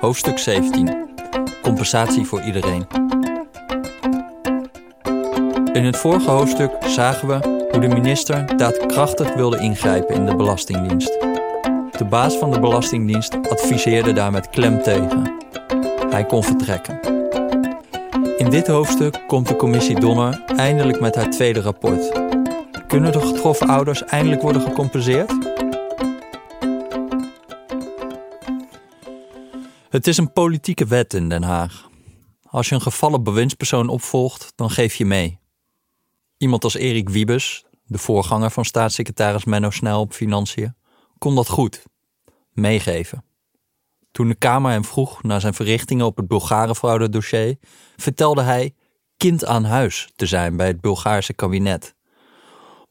Hoofdstuk 17. Compensatie voor iedereen. In het vorige hoofdstuk zagen we hoe de minister daadkrachtig wilde ingrijpen in de Belastingdienst. De baas van de Belastingdienst adviseerde daar met klem tegen. Hij kon vertrekken. In dit hoofdstuk komt de commissie Donner eindelijk met haar tweede rapport. Kunnen de getroffen ouders eindelijk worden gecompenseerd? Het is een politieke wet in Den Haag. Als je een gevallen bewindspersoon opvolgt, dan geef je mee. Iemand als Erik Wiebes, de voorganger van staatssecretaris Menno Snel op Financiën, kon dat goed. Meegeven. Toen de Kamer hem vroeg naar zijn verrichtingen op het Bulgare dossier, vertelde hij kind aan huis te zijn bij het Bulgaarse kabinet.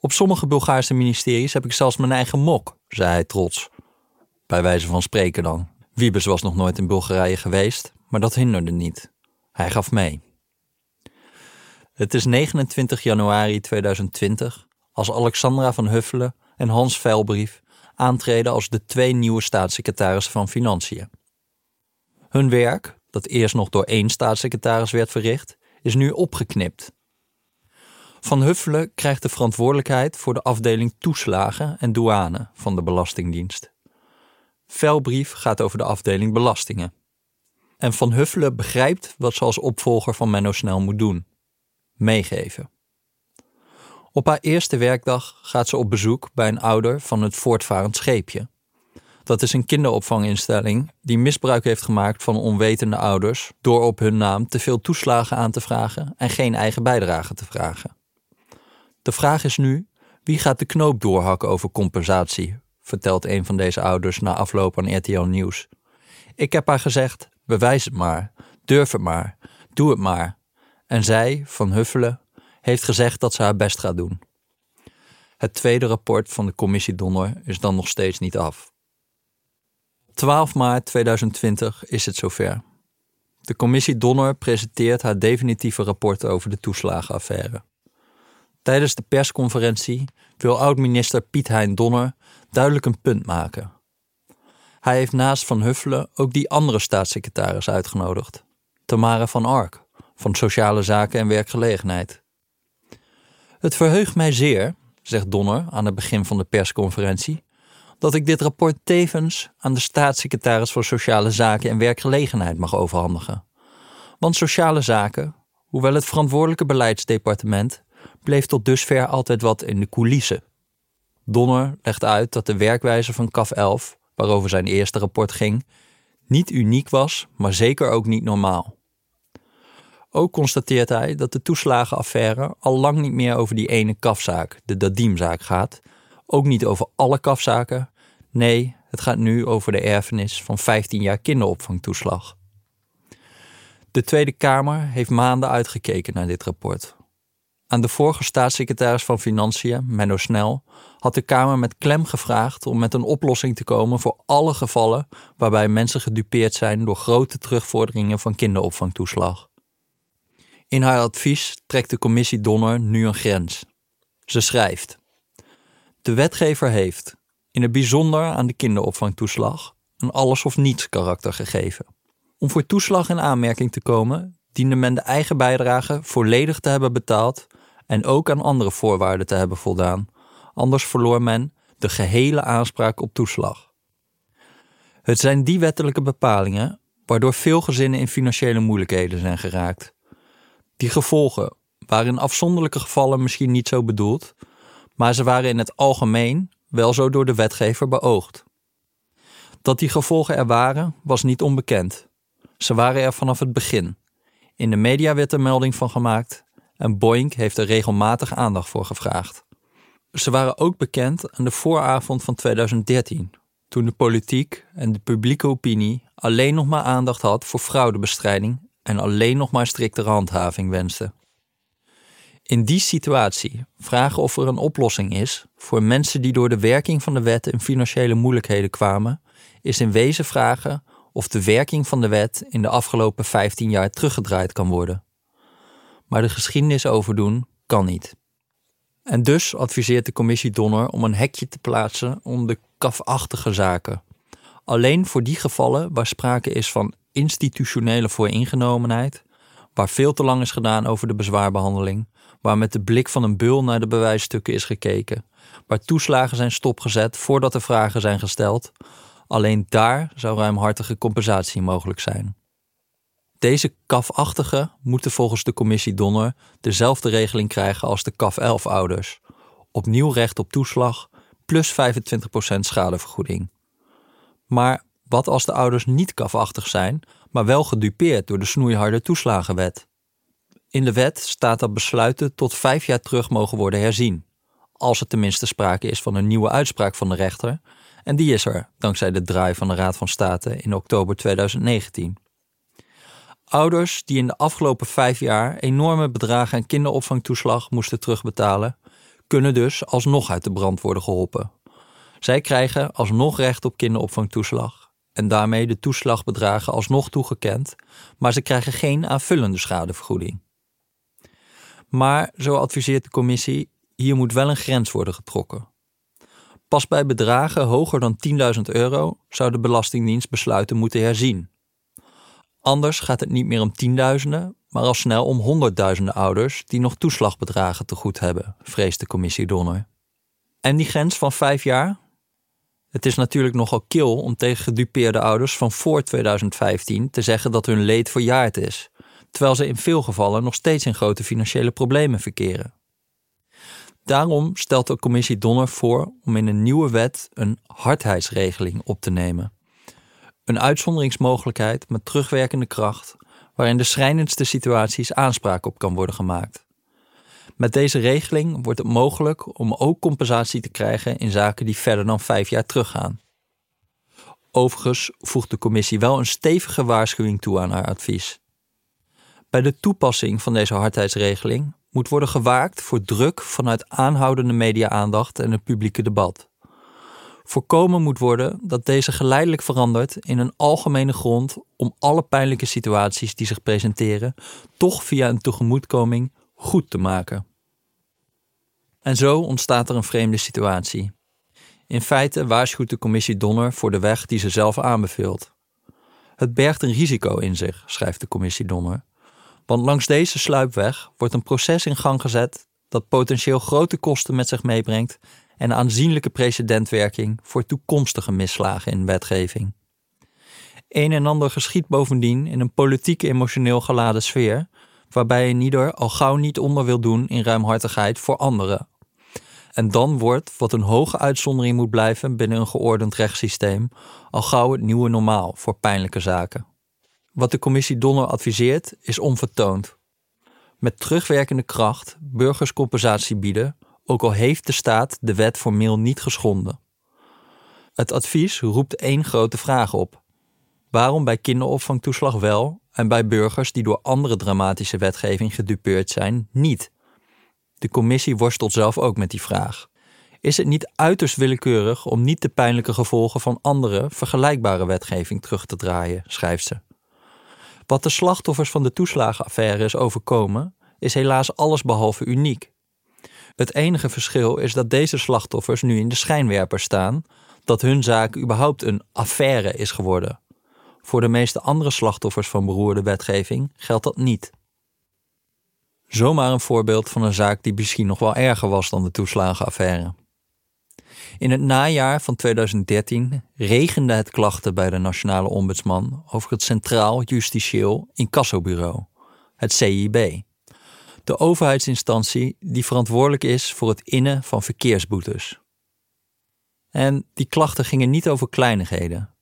Op sommige Bulgaarse ministeries heb ik zelfs mijn eigen mok, zei hij trots. Bij wijze van spreken dan. Wiebes was nog nooit in Bulgarije geweest, maar dat hinderde niet. Hij gaf mee. Het is 29 januari 2020 als Alexandra van Huffelen en Hans Veilbrief aantreden als de twee nieuwe staatssecretarissen van Financiën. Hun werk, dat eerst nog door één staatssecretaris werd verricht, is nu opgeknipt. Van Huffelen krijgt de verantwoordelijkheid voor de afdeling toeslagen en douane van de Belastingdienst. Velbrief gaat over de afdeling belastingen. En Van Huffelen begrijpt wat ze als opvolger van Menno Snel moet doen: meegeven. Op haar eerste werkdag gaat ze op bezoek bij een ouder van het voortvarend scheepje. Dat is een kinderopvanginstelling die misbruik heeft gemaakt van onwetende ouders door op hun naam te veel toeslagen aan te vragen en geen eigen bijdrage te vragen. De vraag is nu: wie gaat de knoop doorhakken over compensatie? vertelt een van deze ouders na afloop aan RTL Nieuws. Ik heb haar gezegd: bewijs het maar, durf het maar, doe het maar. En zij, van Huffelen, heeft gezegd dat ze haar best gaat doen. Het tweede rapport van de commissie Donner is dan nog steeds niet af. 12 maart 2020 is het zover. De commissie Donner presenteert haar definitieve rapport over de toeslagenaffaire. Tijdens de persconferentie wil oud-minister Piet Hein Donner duidelijk een punt maken. Hij heeft naast Van Huffelen ook die andere staatssecretaris uitgenodigd, Tamara van Ark, van Sociale Zaken en Werkgelegenheid. Het verheugt mij zeer, zegt Donner aan het begin van de persconferentie, dat ik dit rapport tevens aan de staatssecretaris voor Sociale Zaken en Werkgelegenheid mag overhandigen. Want sociale zaken, hoewel het verantwoordelijke beleidsdepartement, bleef tot dusver altijd wat in de coulissen. Donner legt uit dat de werkwijze van CAF 11, waarover zijn eerste rapport ging, niet uniek was, maar zeker ook niet normaal. Ook constateert hij dat de toeslagenaffaire al lang niet meer over die ene kafzaak, de Dadiemzaak, gaat. Ook niet over alle kafzaken. Nee, het gaat nu over de erfenis van 15 jaar kinderopvangtoeslag. De Tweede Kamer heeft maanden uitgekeken naar dit rapport. Aan de vorige staatssecretaris van Financiën, Menno Snel, had de Kamer met klem gevraagd om met een oplossing te komen voor alle gevallen waarbij mensen gedupeerd zijn door grote terugvorderingen van kinderopvangtoeslag. In haar advies trekt de commissie Donner nu een grens. Ze schrijft: De wetgever heeft, in het bijzonder aan de kinderopvangtoeslag, een alles of niets karakter gegeven. Om voor toeslag in aanmerking te komen, diende men de eigen bijdrage volledig te hebben betaald en ook aan andere voorwaarden te hebben voldaan, anders verloor men de gehele aanspraak op toeslag. Het zijn die wettelijke bepalingen waardoor veel gezinnen in financiële moeilijkheden zijn geraakt. Die gevolgen waren in afzonderlijke gevallen misschien niet zo bedoeld, maar ze waren in het algemeen wel zo door de wetgever beoogd. Dat die gevolgen er waren, was niet onbekend. Ze waren er vanaf het begin. In de media werd er melding van gemaakt en Boeing heeft er regelmatig aandacht voor gevraagd. Ze waren ook bekend aan de vooravond van 2013, toen de politiek en de publieke opinie alleen nog maar aandacht had voor fraudebestrijding en alleen nog maar striktere handhaving wenste. In die situatie vragen of er een oplossing is voor mensen die door de werking van de wet in financiële moeilijkheden kwamen, is in wezen vragen of de werking van de wet in de afgelopen 15 jaar teruggedraaid kan worden. Maar de geschiedenis overdoen kan niet. En dus adviseert de commissie Donner om een hekje te plaatsen om de kafachtige zaken. Alleen voor die gevallen waar sprake is van institutionele vooringenomenheid, waar veel te lang is gedaan over de bezwaarbehandeling, waar met de blik van een beul naar de bewijsstukken is gekeken, waar toeslagen zijn stopgezet voordat er vragen zijn gesteld, alleen daar zou ruimhartige compensatie mogelijk zijn. Deze CAF-achtige moeten volgens de commissie Donner dezelfde regeling krijgen als de CAF-11-ouders. Opnieuw recht op toeslag plus 25% schadevergoeding. Maar wat als de ouders niet CAF-achtig zijn, maar wel gedupeerd door de snoeiharde toeslagenwet? In de wet staat dat besluiten tot vijf jaar terug mogen worden herzien, als er tenminste sprake is van een nieuwe uitspraak van de rechter, en die is er dankzij de draai van de Raad van State in oktober 2019. Ouders die in de afgelopen vijf jaar enorme bedragen aan kinderopvangtoeslag moesten terugbetalen, kunnen dus alsnog uit de brand worden geholpen. Zij krijgen alsnog recht op kinderopvangtoeslag en daarmee de toeslagbedragen alsnog toegekend, maar ze krijgen geen aanvullende schadevergoeding. Maar, zo adviseert de commissie, hier moet wel een grens worden getrokken. Pas bij bedragen hoger dan 10.000 euro zou de Belastingdienst besluiten moeten herzien. Anders gaat het niet meer om tienduizenden, maar al snel om honderdduizenden ouders die nog toeslagbedragen te goed hebben, vreest de commissie Donner. En die grens van vijf jaar? Het is natuurlijk nogal kil om tegen gedupeerde ouders van voor 2015 te zeggen dat hun leed verjaard is, terwijl ze in veel gevallen nog steeds in grote financiële problemen verkeren. Daarom stelt de commissie Donner voor om in een nieuwe wet een hardheidsregeling op te nemen. Een uitzonderingsmogelijkheid met terugwerkende kracht, waarin de schrijnendste situaties aanspraak op kan worden gemaakt. Met deze regeling wordt het mogelijk om ook compensatie te krijgen in zaken die verder dan vijf jaar teruggaan. Overigens voegt de commissie wel een stevige waarschuwing toe aan haar advies. Bij de toepassing van deze hardheidsregeling moet worden gewaakt voor druk vanuit aanhoudende media-aandacht en het publieke debat. Voorkomen moet worden dat deze geleidelijk verandert in een algemene grond om alle pijnlijke situaties die zich presenteren toch via een tegemoetkoming goed te maken. En zo ontstaat er een vreemde situatie. In feite waarschuwt de commissie Donner voor de weg die ze zelf aanbeveelt. Het bergt een risico in zich, schrijft de commissie Donner. Want langs deze sluipweg wordt een proces in gang gezet dat potentieel grote kosten met zich meebrengt en aanzienlijke precedentwerking voor toekomstige misslagen in wetgeving. Een en ander geschiet bovendien in een politiek emotioneel geladen sfeer, waarbij een ieder al gauw niet onder wil doen in ruimhartigheid voor anderen. En dan wordt wat een hoge uitzondering moet blijven binnen een geordend rechtssysteem, al gauw het nieuwe normaal voor pijnlijke zaken. Wat de commissie Donner adviseert is onvertoond. Met terugwerkende kracht burgers compensatie bieden ook al heeft de staat de wet formeel niet geschonden. Het advies roept één grote vraag op. Waarom bij kinderopvangtoeslag wel en bij burgers die door andere dramatische wetgeving gedupeerd zijn niet? De commissie worstelt zelf ook met die vraag. Is het niet uiterst willekeurig om niet de pijnlijke gevolgen van andere vergelijkbare wetgeving terug te draaien, schrijft ze. Wat de slachtoffers van de toeslagenaffaire is overkomen, is helaas allesbehalve uniek. Het enige verschil is dat deze slachtoffers nu in de schijnwerper staan, dat hun zaak überhaupt een affaire is geworden. Voor de meeste andere slachtoffers van beroerde wetgeving geldt dat niet. Zomaar een voorbeeld van een zaak die misschien nog wel erger was dan de toeslagenaffaire. In het najaar van 2013 regende het klachten bij de Nationale Ombudsman over het Centraal Justitieel Incassobureau, het CIB de overheidsinstantie die verantwoordelijk is voor het innen van verkeersboetes. En die klachten gingen niet over kleinigheden.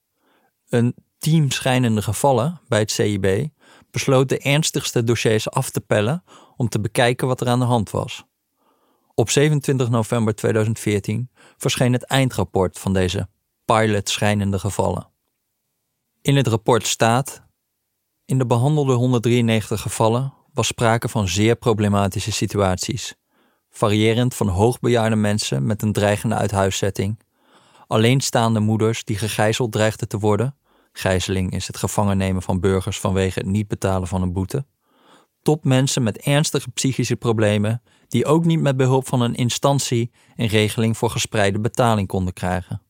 Een team schijnende gevallen bij het CIB besloot de ernstigste dossiers af te pellen om te bekijken wat er aan de hand was. Op 27 november 2014 verscheen het eindrapport van deze pilot schijnende gevallen. In het rapport staat: In de behandelde 193 gevallen was sprake van zeer problematische situaties, variërend van hoogbejaarde mensen met een dreigende uithuiszetting, alleenstaande moeders die gegijzeld dreigden te worden, gijzeling is het gevangen nemen van burgers vanwege het niet betalen van een boete, stopt mensen met ernstige psychische problemen die ook niet met behulp van een instantie een regeling voor gespreide betaling konden krijgen.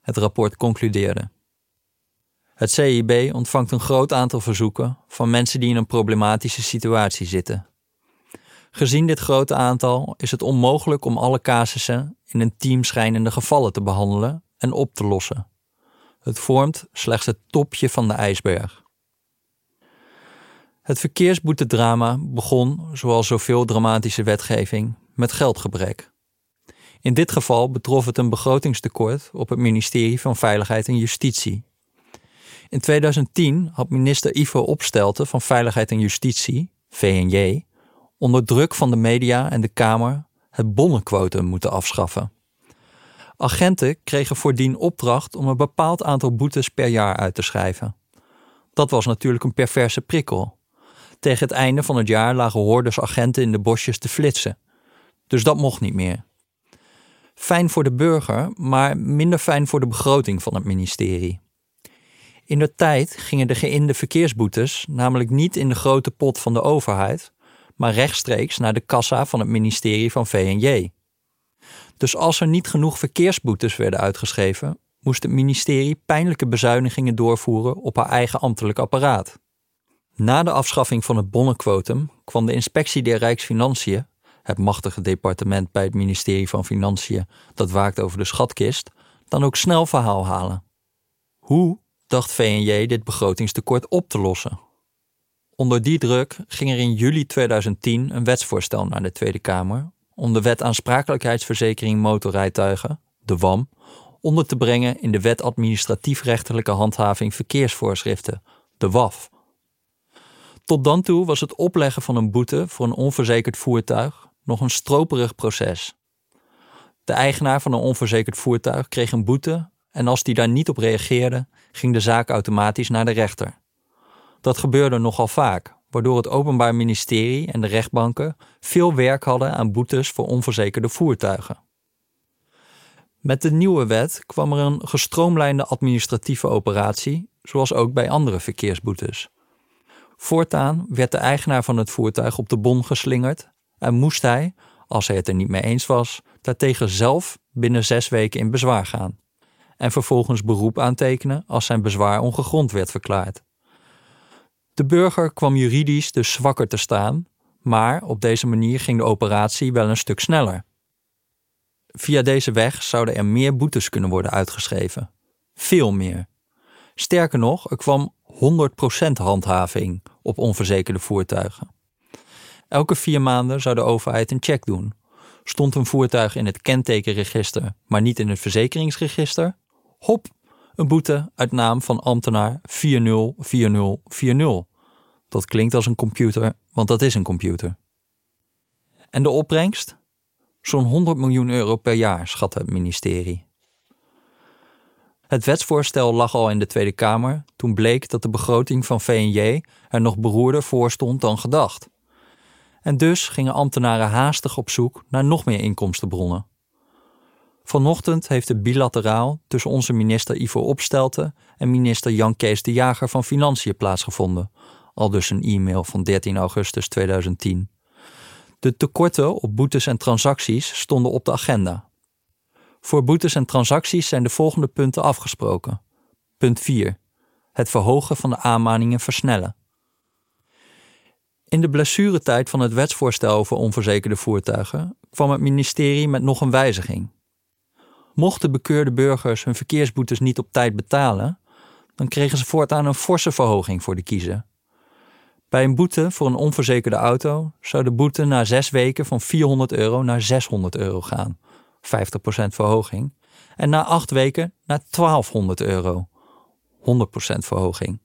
Het rapport concludeerde. Het CIB ontvangt een groot aantal verzoeken van mensen die in een problematische situatie zitten. Gezien dit grote aantal is het onmogelijk om alle casussen in een team schijnende gevallen te behandelen en op te lossen. Het vormt slechts het topje van de ijsberg. Het verkeersboetedrama begon, zoals zoveel dramatische wetgeving, met geldgebrek. In dit geval betrof het een begrotingstekort op het ministerie van Veiligheid en Justitie. In 2010 had minister Ivo Opstelten van Veiligheid en Justitie, VNJ, onder druk van de media en de Kamer het bonnenquotum moeten afschaffen. Agenten kregen voordien opdracht om een bepaald aantal boetes per jaar uit te schrijven. Dat was natuurlijk een perverse prikkel. Tegen het einde van het jaar lagen hordes agenten in de bosjes te flitsen. Dus dat mocht niet meer. Fijn voor de burger, maar minder fijn voor de begroting van het ministerie. In de tijd gingen de geïnde verkeersboetes namelijk niet in de grote pot van de overheid, maar rechtstreeks naar de kassa van het ministerie van VNJ. Dus als er niet genoeg verkeersboetes werden uitgeschreven, moest het ministerie pijnlijke bezuinigingen doorvoeren op haar eigen ambtelijk apparaat. Na de afschaffing van het bonnenquotum kwam de inspectie der Rijksfinanciën, het machtige departement bij het ministerie van Financiën dat waakt over de schatkist, dan ook snel verhaal halen. Hoe dacht VNJ dit begrotingstekort op te lossen? Onder die druk ging er in juli 2010 een wetsvoorstel naar de Tweede Kamer om de wet aansprakelijkheidsverzekering motorrijtuigen, de WAM, onder te brengen in de wet administratief-rechtelijke handhaving verkeersvoorschriften, de WAF. Tot dan toe was het opleggen van een boete voor een onverzekerd voertuig nog een stroperig proces. De eigenaar van een onverzekerd voertuig kreeg een boete en als die daar niet op reageerde, ging de zaak automatisch naar de rechter. Dat gebeurde nogal vaak, waardoor het Openbaar Ministerie en de rechtbanken veel werk hadden aan boetes voor onverzekerde voertuigen. Met de nieuwe wet kwam er een gestroomlijnde administratieve operatie, zoals ook bij andere verkeersboetes. Voortaan werd de eigenaar van het voertuig op de bon geslingerd en moest hij, als hij het er niet mee eens was, daartegen zelf binnen zes weken in bezwaar gaan en vervolgens beroep aantekenen als zijn bezwaar ongegrond werd verklaard. De burger kwam juridisch dus zwakker te staan, maar op deze manier ging de operatie wel een stuk sneller. Via deze weg zouden er meer boetes kunnen worden uitgeschreven. Veel meer. Sterker nog, er kwam 100% handhaving op onverzekerde voertuigen. Elke vier maanden zou de overheid een check doen. Stond een voertuig in het kentekenregister, maar niet in het verzekeringsregister? Hop, een boete uit naam van ambtenaar 404040. Dat klinkt als een computer, want dat is een computer. En de opbrengst? Zo'n 100 miljoen euro per jaar, schat het ministerie. Het wetsvoorstel lag al in de Tweede Kamer toen bleek dat de begroting van VNJ er nog beroerder voor stond dan gedacht. En dus gingen ambtenaren haastig op zoek naar nog meer inkomstenbronnen. Vanochtend heeft het bilateraal tussen onze minister Ivo Opstelten en minister Jan Kees de Jager van Financiën plaatsgevonden, al dus een e-mail van 13 augustus 2010. De tekorten op boetes en transacties stonden op de agenda. Voor boetes en transacties zijn de volgende punten afgesproken. Punt 4. Het verhogen van de aanmaningen versnellen. In de blessuretijd van het wetsvoorstel over onverzekerde voertuigen kwam het ministerie met nog een wijziging. Mochten bekeurde burgers hun verkeersboetes niet op tijd betalen, dan kregen ze voortaan een forse verhoging voor de kiezer. Bij een boete voor een onverzekerde auto zou de boete na zes weken van 400 euro naar 600 euro gaan, 50% verhoging, en na acht weken naar 1200 euro, 100% verhoging.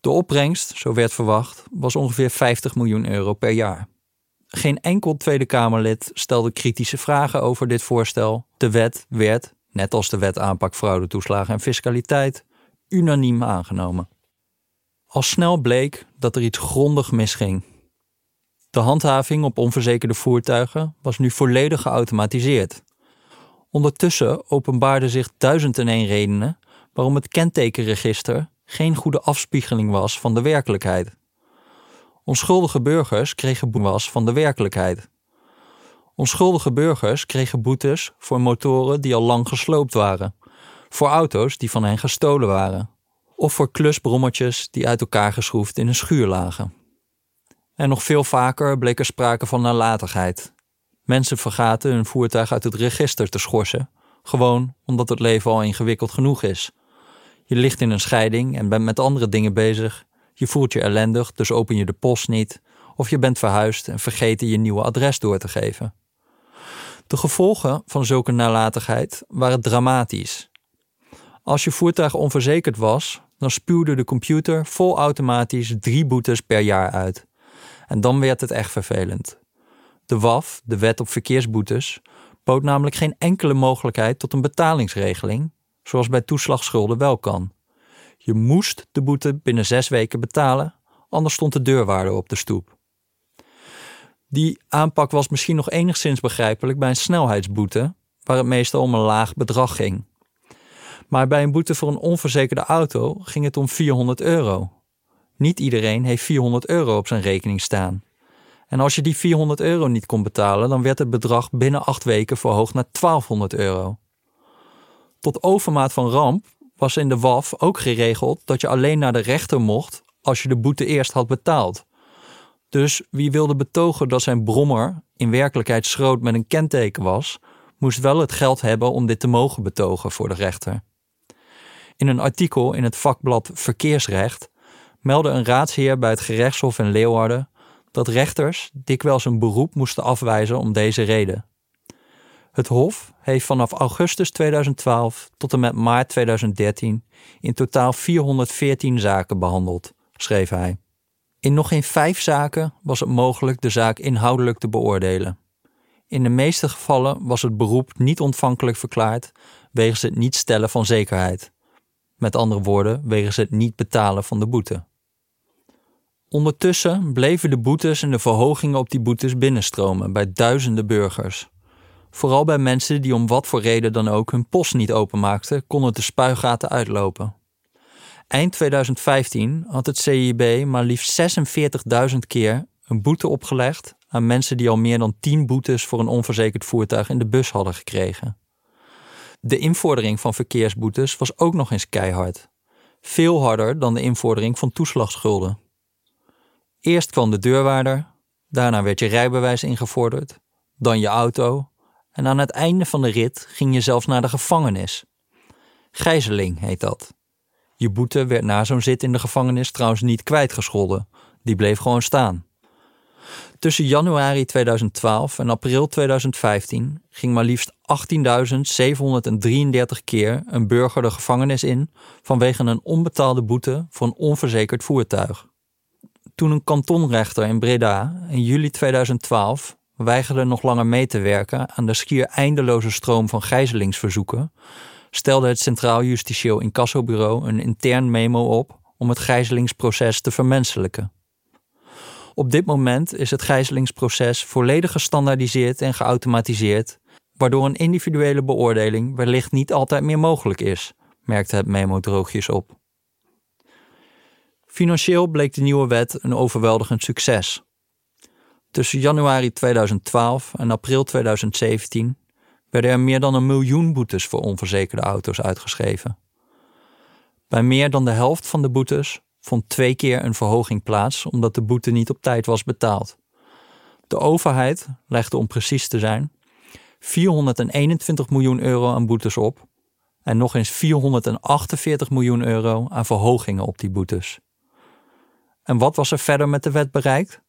De opbrengst, zo werd verwacht, was ongeveer 50 miljoen euro per jaar. Geen enkel Tweede Kamerlid stelde kritische vragen over dit voorstel. De wet werd, net als de wet aanpak fraude, toeslagen en fiscaliteit, unaniem aangenomen. Al snel bleek dat er iets grondig misging. De handhaving op onverzekerde voertuigen was nu volledig geautomatiseerd. Ondertussen openbaarden zich duizend en één redenen waarom het kentekenregister geen goede afspiegeling was van de werkelijkheid. Onschuldige burgers kregen boetes van de werkelijkheid. Onschuldige burgers kregen boetes voor motoren die al lang gesloopt waren, voor auto's die van hen gestolen waren, of voor klusbrommetjes die uit elkaar geschroefd in een schuur lagen. En nog veel vaker bleek er sprake van nalatigheid. Mensen vergaten hun voertuig uit het register te schorsen, gewoon omdat het leven al ingewikkeld genoeg is. Je ligt in een scheiding en bent met andere dingen bezig. Je voelt je ellendig, dus open je de post niet. Of je bent verhuisd en vergeten je nieuwe adres door te geven. De gevolgen van zulke nalatigheid waren dramatisch. Als je voertuig onverzekerd was, dan spuwde de computer vol automatisch drie boetes per jaar uit. En dan werd het echt vervelend. De WAF, de Wet op Verkeersboetes, bood namelijk geen enkele mogelijkheid tot een betalingsregeling, zoals bij toeslagschulden wel kan. Je moest de boete binnen zes weken betalen, anders stond de deurwaarde op de stoep. Die aanpak was misschien nog enigszins begrijpelijk bij een snelheidsboete, waar het meestal om een laag bedrag ging. Maar bij een boete voor een onverzekerde auto ging het om 400 euro. Niet iedereen heeft 400 euro op zijn rekening staan. En als je die 400 euro niet kon betalen, dan werd het bedrag binnen acht weken verhoogd naar 1200 euro. Tot overmaat van ramp was in de WAF ook geregeld dat je alleen naar de rechter mocht als je de boete eerst had betaald. Dus wie wilde betogen dat zijn brommer in werkelijkheid schroot met een kenteken was, moest wel het geld hebben om dit te mogen betogen voor de rechter. In een artikel in het vakblad Verkeersrecht meldde een raadsheer bij het gerechtshof in Leeuwarden dat rechters dikwijls een beroep moesten afwijzen om deze reden. Het Hof heeft vanaf augustus 2012 tot en met maart 2013 in totaal 414 zaken behandeld, schreef hij. In nog geen vijf zaken was het mogelijk de zaak inhoudelijk te beoordelen. In de meeste gevallen was het beroep niet ontvankelijk verklaard wegens het niet stellen van zekerheid. Met andere woorden, wegens het niet betalen van de boete. Ondertussen bleven de boetes en de verhogingen op die boetes binnenstromen bij duizenden burgers. Vooral bij mensen die om wat voor reden dan ook hun post niet openmaakten, konden de spuigaten uitlopen. Eind 2015 had het CIB maar liefst 46.000 keer een boete opgelegd aan mensen die al meer dan 10 boetes voor een onverzekerd voertuig in de bus hadden gekregen. De invordering van verkeersboetes was ook nog eens keihard. Veel harder dan de invordering van toeslagschulden. Eerst kwam de deurwaarder, daarna werd je rijbewijs ingevorderd, dan je auto en aan het einde van de rit ging je zelfs naar de gevangenis. Gijzeling heet dat. Je boete werd na zo'n zit in de gevangenis trouwens niet kwijtgescholden, die bleef gewoon staan. Tussen januari 2012 en april 2015 ging maar liefst 18.733 keer een burger de gevangenis in vanwege een onbetaalde boete voor een onverzekerd voertuig. Toen een kantonrechter in Breda in juli 2012 weigerde nog langer mee te werken aan de schier eindeloze stroom van gijzelingsverzoeken, stelde het Centraal Justitieel Incassobureau een intern memo op om het gijzelingsproces te vermenselijken. Op dit moment is het gijzelingsproces volledig gestandaardiseerd en geautomatiseerd, waardoor een individuele beoordeling wellicht niet altijd meer mogelijk is, merkte het memo droogjes op. Financieel bleek de nieuwe wet een overweldigend succes. Tussen januari 2012 en april 2017 werden er meer dan een miljoen boetes voor onverzekerde auto's uitgeschreven. Bij meer dan de helft van de boetes vond twee keer een verhoging plaats omdat de boete niet op tijd was betaald. De overheid legde om precies te zijn 421 miljoen euro aan boetes op en nog eens 448 miljoen euro aan verhogingen op die boetes. En wat was er verder met de wet bereikt?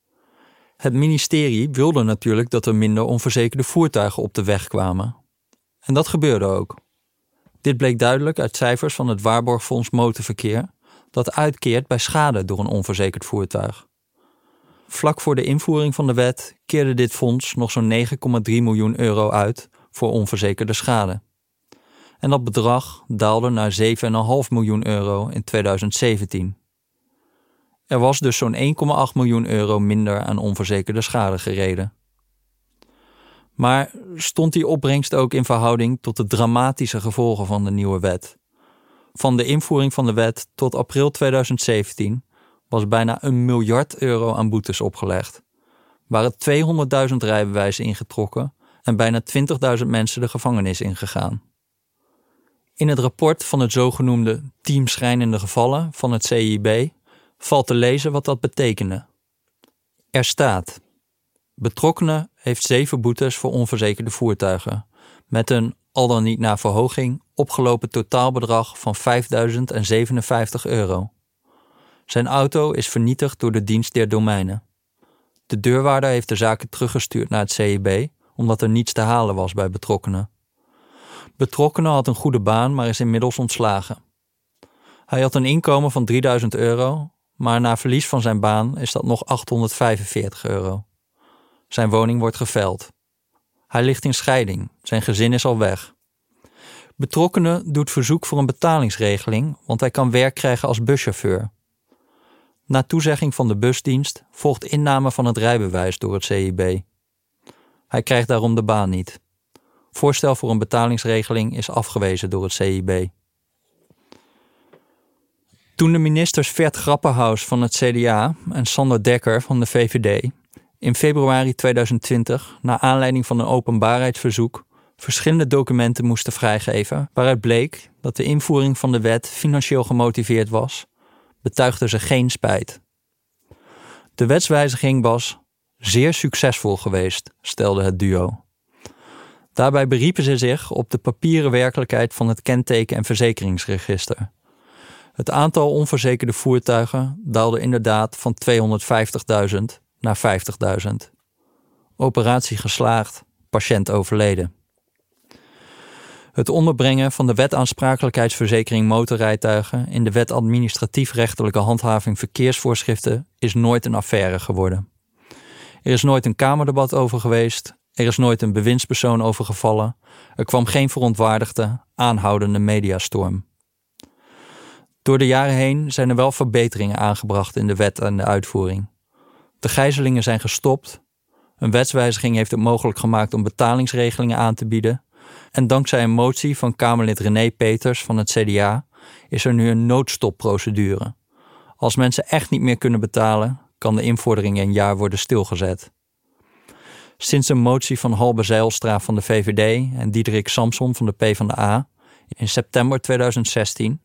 Het ministerie wilde natuurlijk dat er minder onverzekerde voertuigen op de weg kwamen. En dat gebeurde ook. Dit bleek duidelijk uit cijfers van het Waarborgfonds Motorverkeer, dat uitkeert bij schade door een onverzekerd voertuig. Vlak voor de invoering van de wet keerde dit fonds nog zo'n 9,3 miljoen euro uit voor onverzekerde schade. En dat bedrag daalde naar 7,5 miljoen euro in 2017. Er was dus zo'n 1,8 miljoen euro minder aan onverzekerde schade gereden. Maar stond die opbrengst ook in verhouding tot de dramatische gevolgen van de nieuwe wet? Van de invoering van de wet tot april 2017 was bijna een miljard euro aan boetes opgelegd. Waren 200.000 rijbewijzen ingetrokken en bijna 20.000 mensen de gevangenis ingegaan. In het rapport van het zogenoemde Team Schrijnende Gevallen van het CIB valt te lezen wat dat betekende. Er staat: Betrokkenen heeft zeven boetes voor onverzekerde voertuigen, met een, al dan niet na verhoging, opgelopen totaalbedrag van 5.057 euro. Zijn auto is vernietigd door de dienst der domeinen. De deurwaarder heeft de zaken teruggestuurd naar het CIB omdat er niets te halen was bij betrokkenen. Betrokkenen had een goede baan, maar is inmiddels ontslagen. Hij had een inkomen van 3000 euro, maar na verlies van zijn baan is dat nog 845 euro. Zijn woning wordt geveld. Hij ligt in scheiding, zijn gezin is al weg. Betrokkenen doet verzoek voor een betalingsregeling, want hij kan werk krijgen als buschauffeur. Na toezegging van de busdienst volgt inname van het rijbewijs door het CIB. Hij krijgt daarom de baan niet. Voorstel voor een betalingsregeling is afgewezen door het CIB. Toen de ministers Vert Grapperhaus van het CDA en Sander Dekker van de VVD in februari 2020, na aanleiding van een openbaarheidsverzoek, verschillende documenten moesten vrijgeven waaruit bleek dat de invoering van de wet financieel gemotiveerd was, betuigden ze geen spijt. De wetswijziging was zeer succesvol geweest, stelde het duo. Daarbij beriepen ze zich op de papieren werkelijkheid van het kenteken- en verzekeringsregister. Het aantal onverzekerde voertuigen daalde inderdaad van 250.000 naar 50.000. Operatie geslaagd, patiënt overleden. Het onderbrengen van de wet aansprakelijkheidsverzekering motorrijtuigen in de wet administratief-rechtelijke handhaving verkeersvoorschriften is nooit een affaire geworden. Er is nooit een Kamerdebat over geweest, er is nooit een bewindspersoon over gevallen, er kwam geen verontwaardigde, aanhoudende mediastorm. Door de jaren heen zijn er wel verbeteringen aangebracht in de wet en de uitvoering. De gijzelingen zijn gestopt, een wetswijziging heeft het mogelijk gemaakt om betalingsregelingen aan te bieden en dankzij een motie van Kamerlid René Peters van het CDA is er nu een noodstopprocedure. Als mensen echt niet meer kunnen betalen, kan de invordering een jaar worden stilgezet. Sinds een motie van Halbe Zijlstra van de VVD en Diederik Samson van de PvdA in september 2016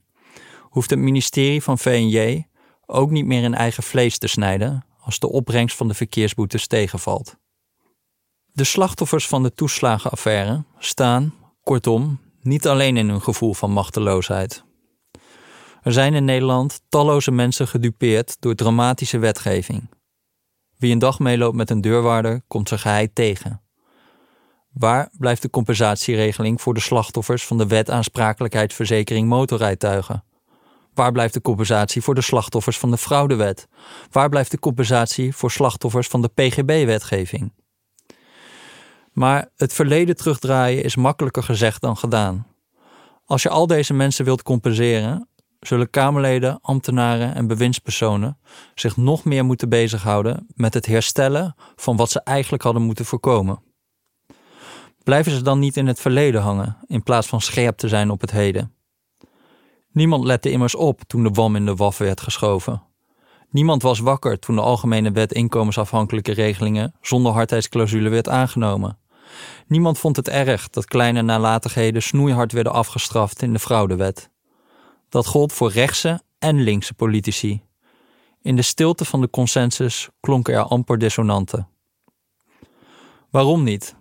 hoeft het ministerie van VNJ ook niet meer in eigen vlees te snijden als de opbrengst van de verkeersboetes tegenvalt. De slachtoffers van de toeslagenaffaire staan, kortom, niet alleen in hun gevoel van machteloosheid. Er zijn in Nederland talloze mensen gedupeerd door dramatische wetgeving. Wie een dag meeloopt met een deurwaarder, komt zijn geheid tegen. Waar blijft de compensatieregeling voor de slachtoffers van de wet aansprakelijkheidsverzekering motorrijtuigen? Waar blijft de compensatie voor de slachtoffers van de fraudewet? Waar blijft de compensatie voor slachtoffers van de PGB-wetgeving? Maar het verleden terugdraaien is makkelijker gezegd dan gedaan. Als je al deze mensen wilt compenseren, zullen Kamerleden, ambtenaren en bewindspersonen zich nog meer moeten bezighouden met het herstellen van wat ze eigenlijk hadden moeten voorkomen. Blijven ze dan niet in het verleden hangen in plaats van scherp te zijn op het heden? Niemand lette immers op toen de wam in de waf werd geschoven. Niemand was wakker toen de Algemene Wet inkomensafhankelijke regelingen zonder hardheidsclausule werd aangenomen. Niemand vond het erg dat kleine nalatigheden snoeihard werden afgestraft in de fraudewet. Dat gold voor rechtse en linkse politici. In de stilte van de consensus klonken er amper dissonanten. Waarom niet?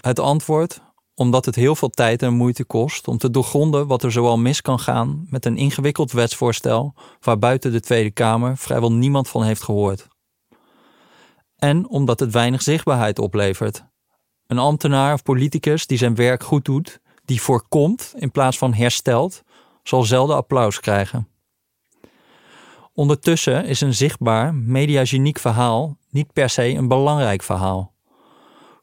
Het antwoord: omdat het heel veel tijd en moeite kost om te doorgronden wat er zoal mis kan gaan met een ingewikkeld wetsvoorstel waar buiten de Tweede Kamer vrijwel niemand van heeft gehoord. En omdat het weinig zichtbaarheid oplevert. Een ambtenaar of politicus die zijn werk goed doet, die voorkomt in plaats van herstelt, zal zelden applaus krijgen. Ondertussen is een zichtbaar, mediageniek verhaal niet per se een belangrijk verhaal.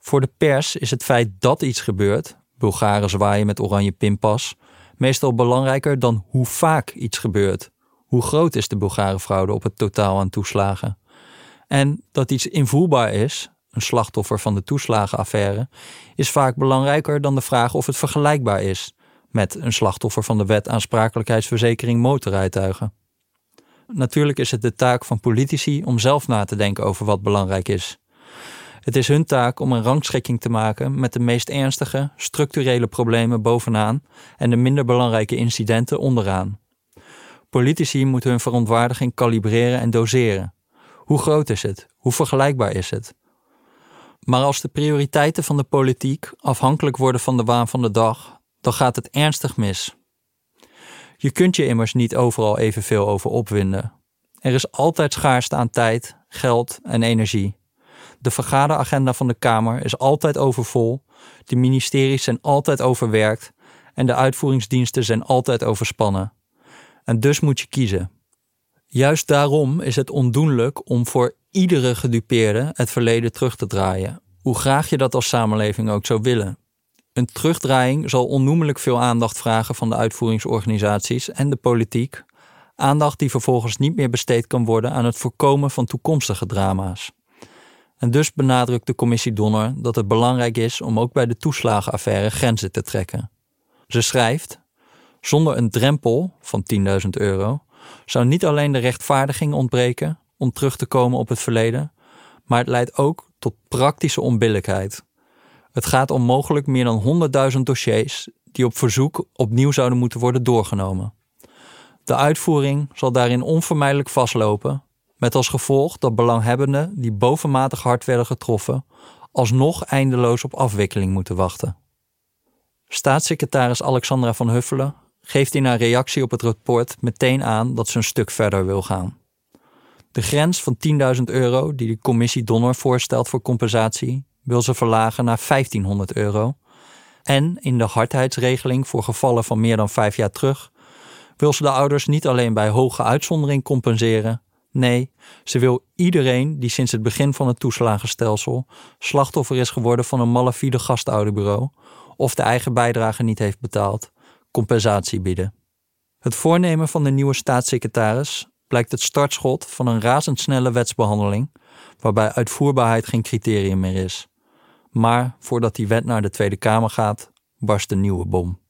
Voor de pers is het feit dat iets gebeurt, Bulgaren zwaaien met oranje pinpas, meestal belangrijker dan hoe vaak iets gebeurt. Hoe groot is de Bulgarenfraude op het totaal aan toeslagen? En dat iets invoelbaar is, een slachtoffer van de toeslagenaffaire, is vaak belangrijker dan de vraag of het vergelijkbaar is met een slachtoffer van de wet aansprakelijkheidsverzekering motorrijtuigen. natuurlijk is het de taak van politici om zelf na te denken over wat belangrijk is. Het is hun taak om een rangschikking te maken met de meest ernstige, structurele problemen bovenaan en de minder belangrijke incidenten onderaan. Politici moeten hun verontwaardiging kalibreren en doseren. Hoe groot is het? Hoe vergelijkbaar is het? Maar als de prioriteiten van de politiek afhankelijk worden van de waan van de dag, dan gaat het ernstig mis. Je kunt je immers niet overal evenveel over opwinden. Er is altijd schaarste aan tijd, geld en energie. De vergaderagenda van de Kamer is altijd overvol, de ministeries zijn altijd overwerkt en de uitvoeringsdiensten zijn altijd overspannen. En dus moet je kiezen. Juist daarom is het ondoenlijk om voor iedere gedupeerde het verleden terug te draaien, hoe graag je dat als samenleving ook zou willen. Een terugdraaiing zal onnoemelijk veel aandacht vragen van de uitvoeringsorganisaties en de politiek, aandacht die vervolgens niet meer besteed kan worden aan het voorkomen van toekomstige drama's. En dus benadrukt de commissie Donner dat het belangrijk is om ook bij de toeslagenaffaire grenzen te trekken. Ze schrijft: Zonder een drempel van 10.000 euro zou niet alleen de rechtvaardiging ontbreken om terug te komen op het verleden, maar het leidt ook tot praktische onbillijkheid. Het gaat om mogelijk meer dan 100.000 dossiers die op verzoek opnieuw zouden moeten worden doorgenomen. De uitvoering zal daarin onvermijdelijk vastlopen, met als gevolg dat belanghebbenden die bovenmatig hard werden getroffen, alsnog eindeloos op afwikkeling moeten wachten. Staatssecretaris Alexandra van Huffelen geeft in haar reactie op het rapport meteen aan dat ze een stuk verder wil gaan. De grens van 10.000 euro die de commissie Donner voorstelt voor compensatie wil ze verlagen naar 1500 euro. En in de hardheidsregeling voor gevallen van meer dan vijf jaar terug wil ze de ouders niet alleen bij hoge uitzondering compenseren. Nee, ze wil iedereen die sinds het begin van het toeslagenstelsel slachtoffer is geworden van een malafide gastouderbureau of de eigen bijdrage niet heeft betaald, compensatie bieden. Het voornemen van de nieuwe staatssecretaris blijkt het startschot van een razendsnelle wetsbehandeling, waarbij uitvoerbaarheid geen criterium meer is. Maar voordat die wet naar de Tweede Kamer gaat, barst een nieuwe bom.